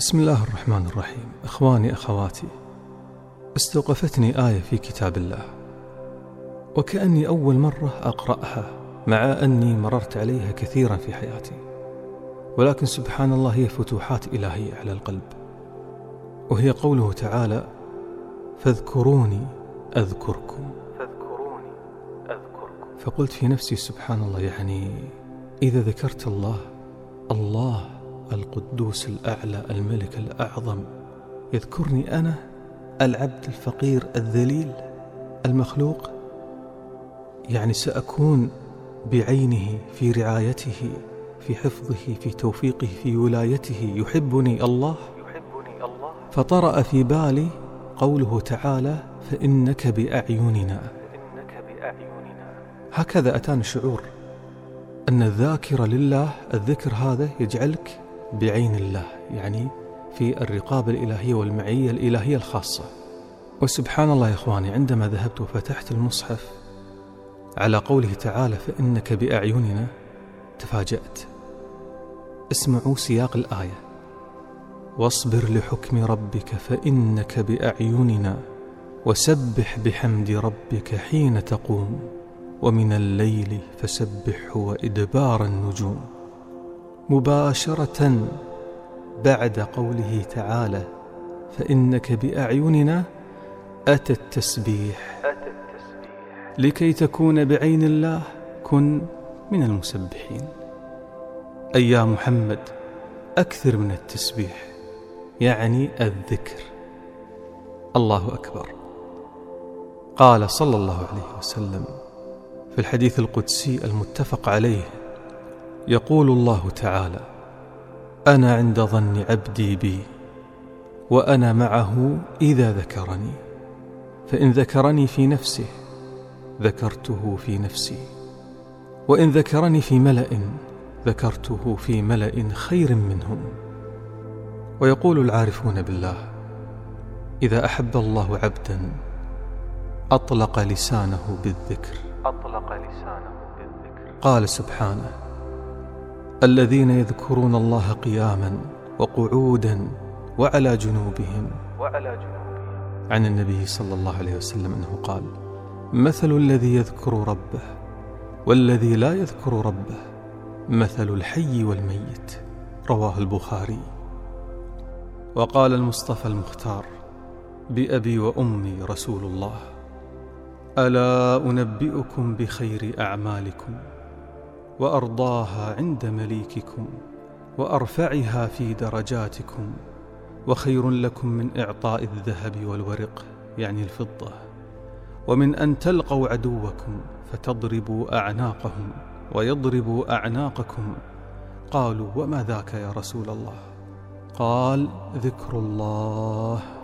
بسم الله الرحمن الرحيم. إخواني أخواتي استوقفتني آية في كتاب الله. وكأني أول مرة أقرأها مع أني مررت عليها كثيرا في حياتي. ولكن سبحان الله هي فتوحات إلهية على القلب. وهي قوله تعالى فاذكروني أذكركم. فاذكروني أذكركم. فقلت في نفسي سبحان الله يعني إذا ذكرت الله الله القدوس الأعلى الملك الأعظم. يذكرني أنا العبد الفقير الذليل المخلوق. يعني سأكون بعينه في رعايته في حفظه في توفيقه في ولايته. يحبني الله. فطرأ في بالي قوله تعالى فإنك بأعيننا. هكذا أتاني شعور أن الذاكره لله الذكر هذا يجعلك بعين الله يعني في الرقابه الإلهية والمعية الإلهية الخاصة. وسبحان الله يا إخواني عندما ذهبت وفتحت المصحف على قوله تعالى فإنك بأعيننا تفاجأت. اسمعوا سياق الآية. واصبر لحكم ربك فإنك بأعيننا وسبح بحمد ربك حين تقوم ومن الليل فسبحه وإدبار النجوم. مباشرة بعد قوله تعالى فإنك بأعيننا أتى التسبيح. لكي تكون بعين الله كن من المسبحين. أي يا محمد أكثر من التسبيح يعني الذكر. الله أكبر. قال صلى الله عليه وسلم في الحديث القدسي المتفق عليه يقول الله تعالى أنا عند ظن عبدي بي وأنا معه إذا ذكرني فإن ذكرني في نفسه ذكرته في نفسي وإن ذكرني في ملأ ذكرته في ملأ خير منهم. ويقول العارفون بالله إذا أحب الله عبدا أطلق لسانه بالذكر. أطلق لسانه بالذكر. قال سبحانه الذين يذكرون الله قياما وقعودا وعلى جنوبهم. وعلى جنوبهم. عن النبي صلى الله عليه وسلم أنه قال مثل الذي يذكر ربه والذي لا يذكر ربه مثل الحي والميت. رواه البخاري. وقال المصطفى المختار بأبي وأمي رسول الله ألا أنبئكم بخير أعمالكم؟ وأرضاها عند مليككم وأرفعها في درجاتكم وخير لكم من إعطاء الذهب والورق يعني الفضة. ومن أن تلقوا عدوكم فتضربوا أعناقهم ويضربوا أعناقكم. قالوا وما ذاك يا رسول الله؟ قال ذكر الله.